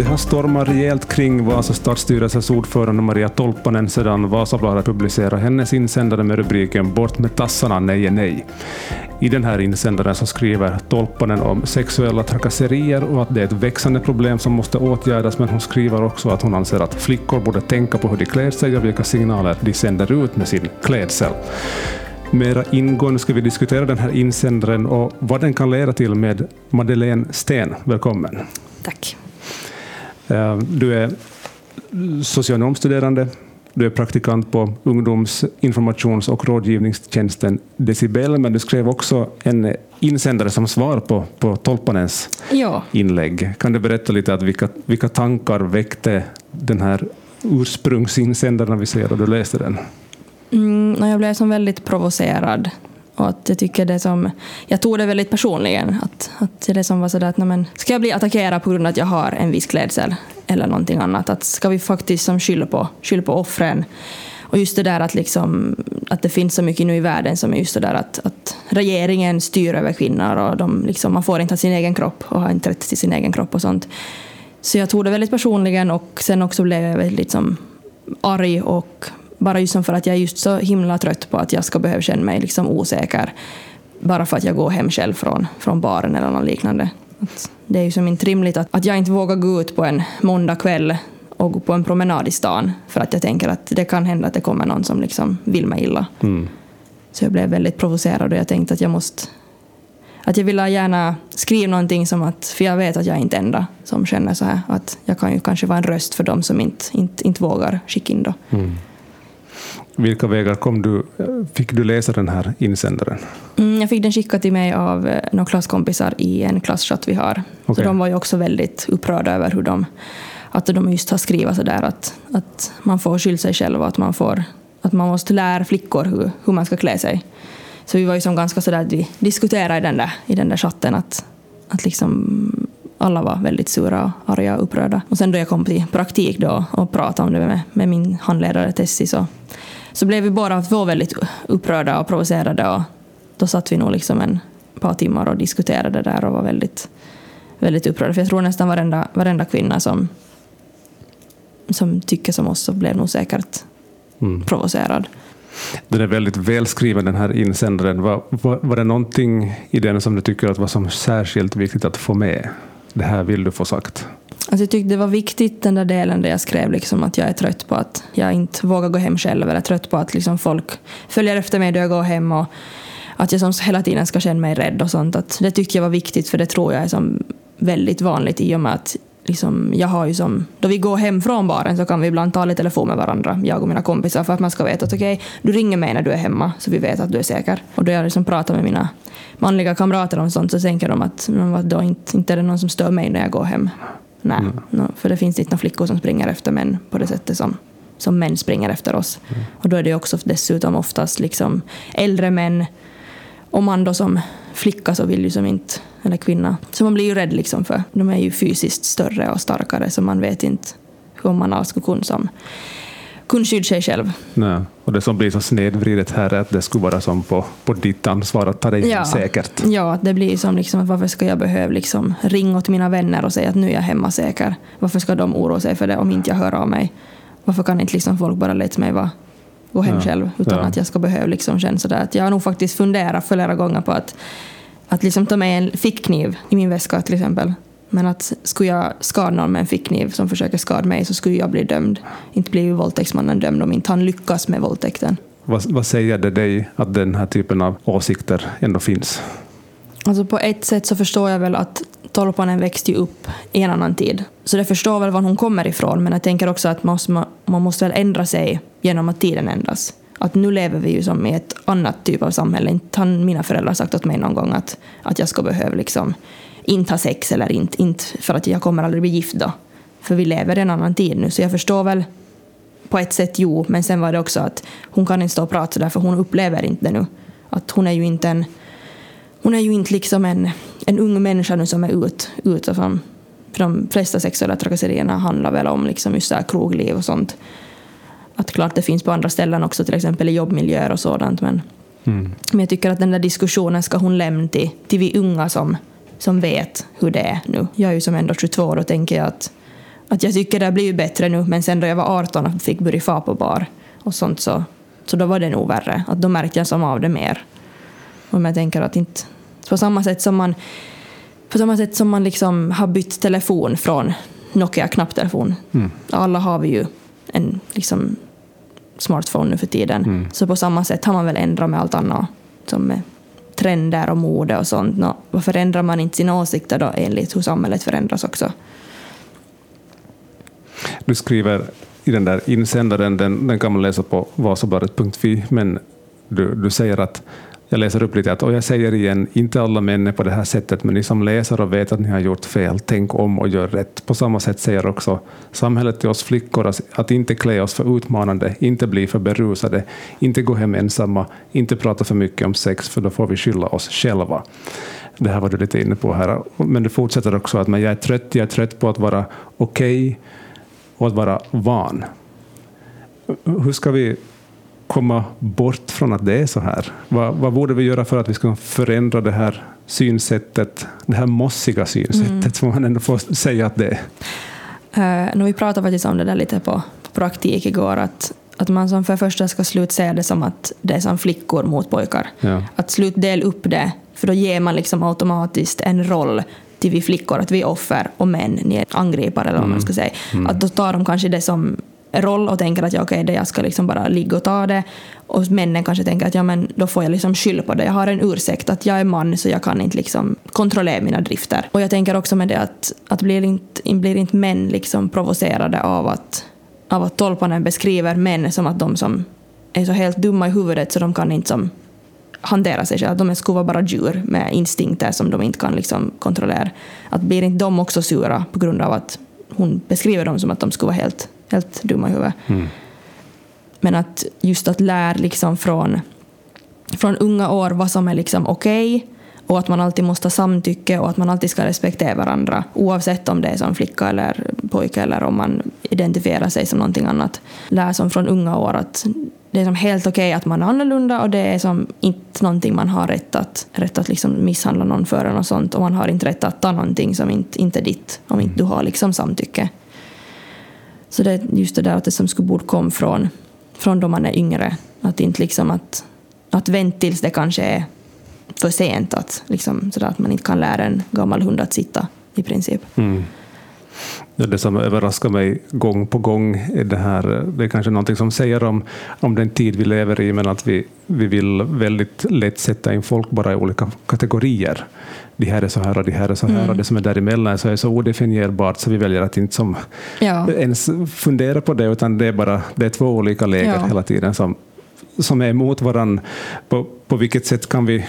Det har stormat rejält kring Vasa stadsstyrelses ordförande Maria Tolpanen sedan Vasabladet publicerade hennes insändare med rubriken ”Bort med tassarna, nej är nej”. I den här insändaren så skriver Tolpanen om sexuella trakasserier och att det är ett växande problem som måste åtgärdas, men hon skriver också att hon anser att flickor borde tänka på hur de klär sig och vilka signaler de sänder ut med sin klädsel. Mera ingående ska vi diskutera den här insändaren och vad den kan leda till med Madeleine Sten. Välkommen. Tack. Eh, du är socionomstuderande, du är praktikant på ungdomsinformations och rådgivningstjänsten Decibel, men du skrev också en insändare som svar på, på Tolpanens Ja. inlägg. Kan du berätta lite att vilka, vilka tankar väckte den här ursprungsinsändaren vi ser då du läste den? Mm, jag blev som väldigt provocerad. Och att jag tycker det som... Jag tog det väldigt personligen. Att, att det som var sådär att men, ska jag bli attackerad på grund av att jag har en viss klädsel eller någonting annat? Att ska vi faktiskt som skylla på, skylla på offren? Och just det där att, liksom, att det finns så mycket nu i världen som är just det där att, att regeringen styr över kvinnor och de, liksom, man får inte ha sin egen kropp och har inte rätt till sin egen kropp och sånt. Så jag tog det väldigt personligen och sen också blev jag väldigt liksom, arg och bara just som för att jag är just så himla trött på att jag ska behöva känna mig liksom osäker bara för att jag går hem själv från, från baren eller något liknande. Att det är ju som inte rimligt att, att jag inte vågar gå ut på en måndag kväll och gå på en promenad i stan för att jag tänker att det kan hända att det kommer någon som liksom vill mig illa. Mm. Så jag blev väldigt provocerad och jag tänkte att jag måste att jag ville gärna skriva någonting som att, för jag vet att jag är inte enda som känner så här, att jag kan ju kanske vara en röst för dem som inte, inte, inte vågar skicka in då. Mm. Vilka vägar kom du, fick du läsa den här insändaren? Mm, jag fick den skickad till mig av eh, några klasskompisar i en klasschatt vi har. Okej. Så de var ju också väldigt upprörda över hur de, att de just har skrivit sådär att, att man får skylla sig själv och att man, får, att man måste lära flickor hur, hur man ska klä sig. Så vi var ju som ganska sådär att vi diskuterade i den där, i den där chatten att, att liksom alla var väldigt sura och arga och upprörda. Och sen då jag kom till praktik då och pratade om det med, med min handledare Tessie så, så blev vi båda två väldigt upprörda och provocerade och då satt vi nog liksom en par timmar och diskuterade där och var väldigt, väldigt upprörda. För jag tror nästan varenda, varenda kvinna som, som tycker som oss så blev nog säkert Mm. provocerad. Den är väldigt välskriven den här insändaren. Var, var, var det någonting i den som du tycker att var som särskilt viktigt att få med? Det här vill du få sagt. Alltså jag tyckte det var viktigt den där delen där jag skrev liksom att jag är trött på att jag inte vågar gå hem själv eller trött på att liksom folk följer efter mig då jag går hem och att jag som hela tiden ska känna mig rädd och sånt. Att det tyckte jag var viktigt för det tror jag är som väldigt vanligt i och med att liksom, jag har ju som, då vi går hem från baren så kan vi ibland tala i telefon med varandra, jag och mina kompisar, för att man ska veta att okej, du ringer mig när du är hemma så vi vet att du är säker. Och då jag liksom pratar med mina manliga kamrater om sånt så tänker de att men då, inte, inte är det någon som stör mig när jag går hem. Nej, no, för det finns inte några flickor som springer efter män på det sättet som, som män springer efter oss. Och då är det också dessutom oftast liksom äldre män. Om man då som flicka så vill ju som inte, eller kvinna, så man blir ju rädd liksom för de är ju fysiskt större och starkare så man vet inte hur man alls skulle kunna som kunna skydda sig själv. Nej. Och det som blir så snedvridet här är att det skulle vara som på, på ditt ansvar att ta dig Ja. säkert. Ja, att det blir som liksom att varför ska jag behöva liksom ringa åt mina vänner och säga att nu är jag hemma säker? Varför ska de oroa sig för det om inte jag hör av mig? Varför kan inte liksom folk bara låta mig vara, gå hem Ja, själv utan ja. att jag ska behöva liksom känna sådär att jag har nog faktiskt funderat flera gånger på att, att liksom ta med en fickkniv i min väska till exempel. Men att skulle jag skada någon med en fickkniv som försöker skada mig så skulle jag bli dömd. Inte blir ju våldtäktsmannen dömd om inte han lyckas med våldtäkten. Vad, vad säger det dig att den här typen av åsikter ändå finns? Alltså på ett sätt så förstår jag väl att Tolpanen växte ju upp i en annan tid. Så det förstår väl var hon kommer ifrån, men jag tänker också att man måste, man måste väl ändra sig genom att tiden ändras. Att nu lever vi ju som i ett annat typ av samhälle. Inte har mina föräldrar sagt åt mig någon gång att, att jag ska behöva liksom inte ha sex eller inte, inte för att jag kommer aldrig bli gift då. För vi lever i en annan tid nu, så jag förstår väl på ett sätt jo, men sen var det också att hon kan inte stå och prata sådär för hon upplever inte det nu. Att hon är ju inte en hon är ju inte liksom en, en ung människa nu som är ut, ute från... För de flesta sexuella trakasserierna handlar väl om liksom just så här krogliv och sånt. Att klart det finns på andra ställen också, till exempel i jobbmiljöer och sådant. Men, Mm. men jag tycker att den där diskussionen ska hon lämna till, till vi unga som, som vet hur det är nu. Jag är ju som ändå 22 och då tänker att att jag tycker det blivit bättre nu, men sen då jag var 18 och fick börja få på bar och sånt så, så då var det nog värre. Att då märkte jag som av det mer. Och jag tänker att inte... På samma sätt som man, på samma sätt som man liksom har bytt telefon från Nokia-knapptelefon. Mm. Alla har vi ju en liksom, smartphone nu för tiden. Mm. Så på samma sätt har man väl ändrat med allt annat. Som med trender och mode och sånt. no, varför ändrar man inte sina åsikter då enligt hur samhället förändras också? Du skriver i den där insändaren, den, den kan man läsa på vasabladet.fi, men du, du säger att jag läser upp lite att, och jag säger igen, inte alla män är på det här sättet, men ni som läser och vet att ni har gjort fel, tänk om och gör rätt. På samma sätt säger också samhället till oss flickor att, att inte klä oss för utmanande, inte bli för berusade, inte gå hem ensamma, inte prata för mycket om sex, för då får vi skylla oss själva. Det här var du lite inne på här. Men du fortsätter också att men jag är trött, jag är trött på att vara okej okay och att vara van. Hur ska vi komma bort från att det är så här? Vad, vad borde vi göra för att vi ska förändra det här synsättet, det här mossiga synsättet, mm. får man ändå får säga att det är? Uh, nu vi pratade faktiskt om det där lite på, på praktik igår, att, att man som för första ska sluta se det som att det är som flickor mot pojkar. Ja. Att sluta dela upp det, för då ger man liksom automatiskt en roll till vi flickor, att vi är offer och män, ni är angripare eller vad man ska säga. Mm. Att då tar de kanske det som roll och tänker att ja, okej, det jag ska liksom bara ligga och ta det. Och männen kanske tänker att ja, men då får jag liksom skylla på det. Jag har en ursäkt att jag är man så jag kan inte liksom kontrollera mina drifter. Och jag tänker också med det att, att blir, inte, blir inte män liksom provocerade av att, av att Tolpanen beskriver män som att de som är så helt dumma i huvudet så de kan inte som hantera sig själva. De skulle vara bara djur med instinkter som de inte kan liksom kontrollera. Att blir inte de också sura på grund av att hon beskriver dem som att de skulle vara helt, helt dumma i huvudet. Mm. Men att just att lära liksom från, från unga år vad som är liksom okej okay, och att man alltid måste ha samtycke och att man alltid ska respektera varandra oavsett om det är som flicka eller pojke eller om man identifierar sig som någonting annat. Lär som från unga år att det är som helt okej okay att man är annorlunda och det är som inte någonting man har rätt att, rätt att liksom misshandla någon för eller något sånt och man har inte rätt att ta någonting som inte, inte är ditt om inte du har liksom samtycke. Så det är just det där att det som skulle borde komma från, från då man är yngre. Att inte liksom att, att vänta tills det kanske är för sent att, liksom, sådär att man inte kan lära en gammal hund att sitta i princip. Mm. Det som överraskar mig gång på gång är det här, det är kanske någonting som säger om, om den tid vi lever i, men att vi, vi vill väldigt lätt sätta in folk bara i olika kategorier. De här är så här och de här är så här mm. och det som är däremellan så är så odefinierbart så vi väljer att inte som ja. ens fundera på det, utan det är bara det är två olika läger Ja. hela tiden som, som är emot varandra. På, på vilket sätt kan vi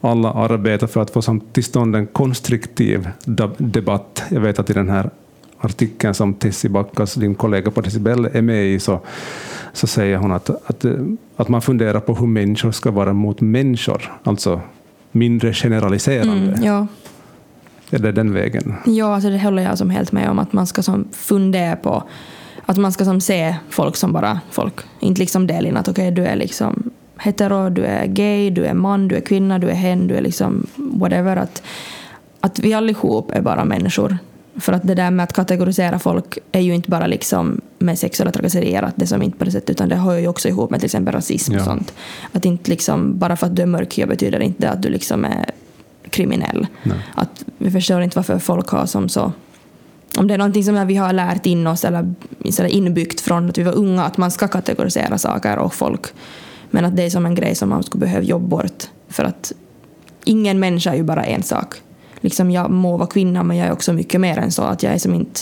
alla arbeta för att få till stånd en konstruktiv debatt? Jag vet att i den här artikeln som Tessie Backas, din kollega på Decibel, är med i, så, så säger hon att, att, eh, att man funderar på hur människor ska vara mot människor, alltså mindre generaliserande. Mm, ja. Är det den vägen? Ja, alltså det håller jag som helt med om. Att man ska som fundera på att man ska som se folk som bara folk. Inte liksom dela in att okej, okay, du är liksom hetero, du är gay, du är man, du är kvinna, du är hen, du är liksom whatever. Att, att vi allihop är bara människor. För att det där med att kategorisera folk är ju inte bara liksom med sexuella trakasserier, att det som inte på det sättet, utan det hör ju också ihop med till exempel rasism Ja. och sånt. Att inte liksom, bara för att du är mörkhyad betyder inte det att du liksom är kriminell. Nej. Att vi förstår inte varför folk har som så om det är någonting som vi har lärt in oss eller inbyggt från att vi var unga, att man ska kategorisera saker och folk. Men att det är som en grej som man skulle behöva jobba bort. För att ingen människa är ju bara en sak. Liksom jag må vara kvinna men jag är också mycket mer än så. Att jag är som inte,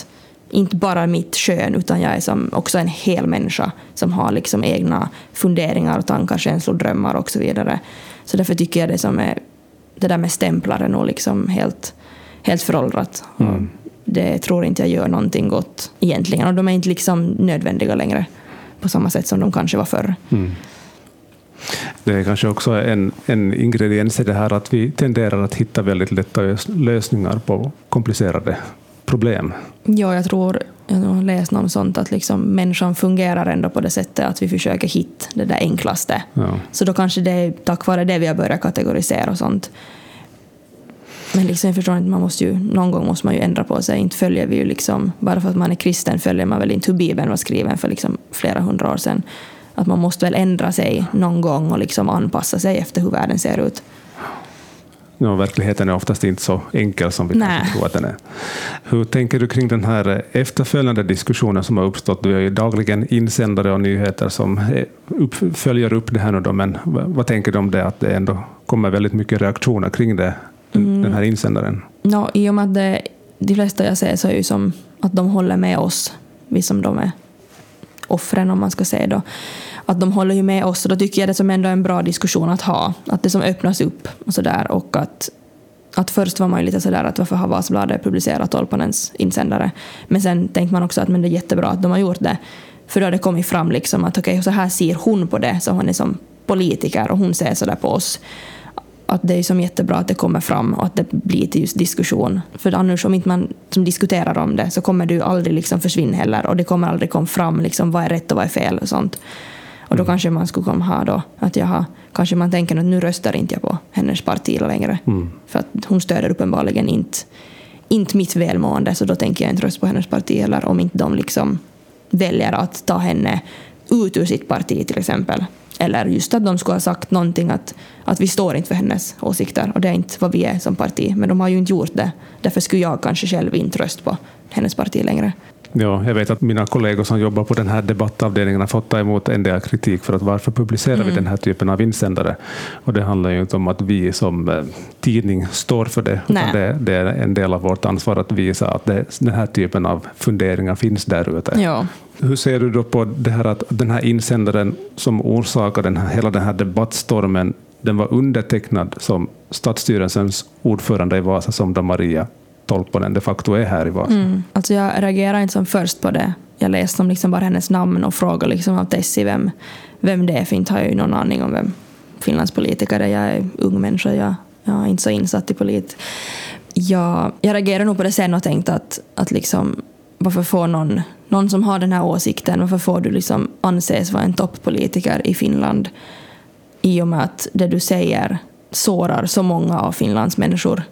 inte bara mitt kön utan jag är som också en hel människa som har liksom egna funderingar, och tankar, känslor, drömmar och så vidare. Så därför tycker jag det som är det där med stämplar är nog liksom helt, helt föråldrat. Mm. Det tror inte jag gör någonting gott egentligen och de är inte liksom nödvändiga längre på samma sätt som de kanske var förr. Mm. Det är kanske också en, en ingrediens i det här att vi tenderar att hitta väldigt lätta lös- lösningar på komplicerade problem. Ja, jag tror, jag har läst något sånt att liksom människan fungerar ändå på det sättet att vi försöker hitta det där enklaste. Ja. Så då kanske det är tack vare det vi har börjat kategorisera och sånt. Men liksom, jag förstår inte, man måste ju, någon gång måste man ju ändra på sig. Inte följer vi ju liksom, bara för att man är kristen följer man väl inte hur Bibeln var skriven för liksom flera hundra år sedan. Att man måste väl ändra sig någon gång och liksom anpassa sig efter hur världen ser ut. Ja, verkligheten är oftast inte så enkel som vi Nej. kanske tror att den är. Hur tänker du kring den här efterföljande diskussionen som har uppstått? Du är ju dagligen insändare och nyheter som eh, upp, följer upp det här nu då, men vad, tänker du om det att det ändå kommer väldigt mycket reaktioner kring det, den, den här insändaren? No, I och med att det, de flesta jag ser så är ju som att de håller med oss, vi som de är offren om man ska säga då. Att de håller ju med oss och då tycker jag det som ändå är en bra diskussion att ha. Att det som öppnas upp och sådär och att att först var man ju lite sådär att varför har Vasabladet publicerat Tolpanens insändare? Men sen tänkte man också att men det är jättebra att de har gjort det. För då har det kommit fram liksom att okej, okay, så här ser hon på det, så hon är som politiker och hon ser sådär på oss att det är som jättebra att det kommer fram och att det blir till just diskussion. För annars om inte man som diskuterar om det så kommer du aldrig liksom försvinna heller och det kommer aldrig komma fram liksom vad är rätt och vad är fel och sånt. Och då mm. kanske man skulle komma ha då att jaha, kanske man tänker att nu röstar inte jag på hennes parti längre. Mm. För att hon stöder uppenbarligen inte, inte mitt välmående så då tänker jag inte rösta på hennes parti heller om inte de liksom väljer att ta henne ut ur sitt parti till exempel. Eller just att de skulle ha sagt någonting att, att vi står inte för hennes åsikter och det är inte vad vi är som parti. Men de har ju inte gjort det. Därför skulle jag kanske själv inte rösta på hennes parti längre. Ja, jag vet att mina kollegor som jobbar på den här debattavdelningen har fått ta emot en del kritik för att varför publicerar mm. vi den här typen av insändare? Och det handlar ju inte om att vi som eh, tidning står för det, utan det, det, är en del av vårt ansvar att visa att det, den här typen av funderingar finns där ute. Ja. Hur ser du då på det här att den här insändaren som orsakar den här, hela den här debattstormen, den var undertecknad som stadsstyrelsens ordförande i Vasa, som då Maria Tolponen de facto är här i Vasa? Mm. Alltså jag reagerade inte som först på det. Jag läste om liksom bara hennes namn och frågade liksom av Tessie vem, vem det är, för inte har jag ju någon aning om vem Finlands politiker är. Jag är ung människa, jag, jag är inte så insatt i polit. Jag, jag reagerade nog på det sen och tänkte att, att liksom, varför får någon, någon som har den här åsikten, varför får du liksom anses vara en toppolitiker i Finland i och med att det du säger sårar så många av Finlands människor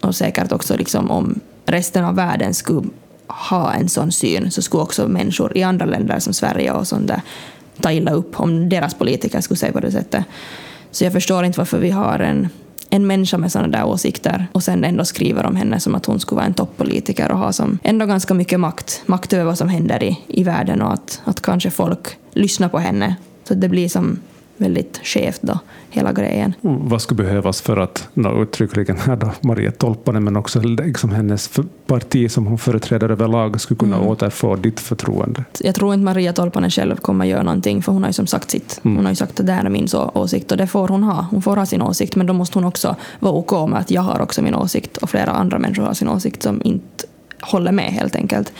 och säkert också liksom om resten av världen skulle ha en sån syn så skulle också människor i andra länder som Sverige och sånt där ta illa upp om deras politiker skulle säga på det sättet. Så jag förstår inte varför vi har en, en människa med sådana där åsikter och sen ändå skriver om henne som att hon skulle vara en toppolitiker och ha som ändå ganska mycket makt, makt över vad som händer i, i världen och att, att kanske folk lyssnar på henne. Så det blir som väldigt skevt då, hela grejen. Vad skulle behövas för att, no, uttryckligen här då, Maria Tolpanen, men också liksom hennes parti som hon företräder överlag skulle kunna mm. återfå ditt förtroende? Jag tror inte Maria Tolpanen själv kommer göra någonting, för hon har ju som sagt sitt. Mm. Hon har ju sagt att det här är min så, åsikt och det får hon ha. Hon får ha sin åsikt, men då måste hon också vara OK med att jag har också min åsikt och flera andra människor har sin åsikt som inte håller med helt enkelt.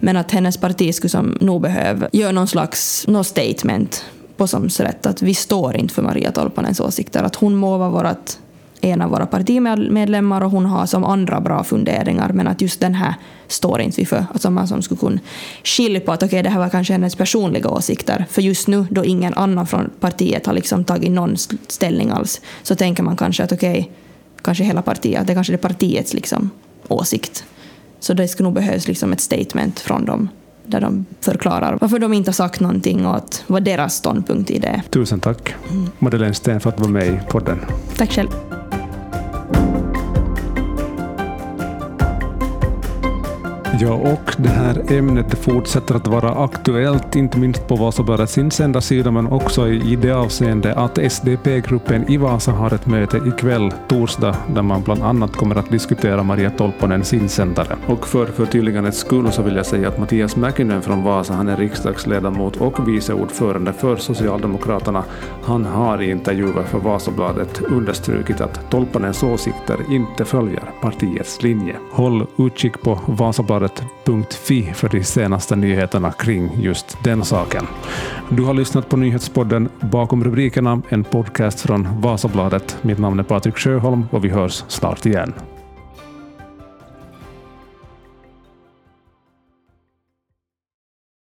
Men att hennes parti skulle som nog behöva göra någon slags någon statement på som sätt att vi står inte för Maria Tolpanens åsikter. Att hon må vara vårat, en av våra partimedlemmar och hon har som andra bra funderingar men att just den här står inte vi för. Alltså man som skulle kunna skilja på att okej, okay, det här var kanske hennes personliga åsikter. För just nu då ingen annan från partiet har liksom tagit någon ställning alls så tänker man kanske att okej, okay, kanske hela partiet, det kanske är partiets liksom åsikt. Så det skulle nog behövas liksom ett statement från dem där de förklarar varför de inte har sagt någonting och vad deras ståndpunkt i det Tusen tack, Madeleine Sten, för att du var med i podden. Tack själv. Ja, och det här ämnet fortsätter att vara aktuellt, inte minst på Vasabladets insändarsida, men också i det avseende att SDP-gruppen i Vasa har ett möte ikväll, torsdag, där man bland annat kommer att diskutera Maria Tolppanens insändare. Och för förtydligandets skull så vill jag säga att Mattias Mäkinen från Vasa, han är riksdagsledamot och vice ordförande för Socialdemokraterna. Han har i intervjuer för Vasabladet understrukit att Tolppanens åsikter inte följer partiets linje. Håll utkik på Vasabladet Aftonbladet.fi för de senaste nyheterna kring just den saken. Du har lyssnat på nyhetspodden Bakom rubrikerna, en podcast från Vasabladet. Mitt namn är Patrik Sjöholm och vi hörs snart igen.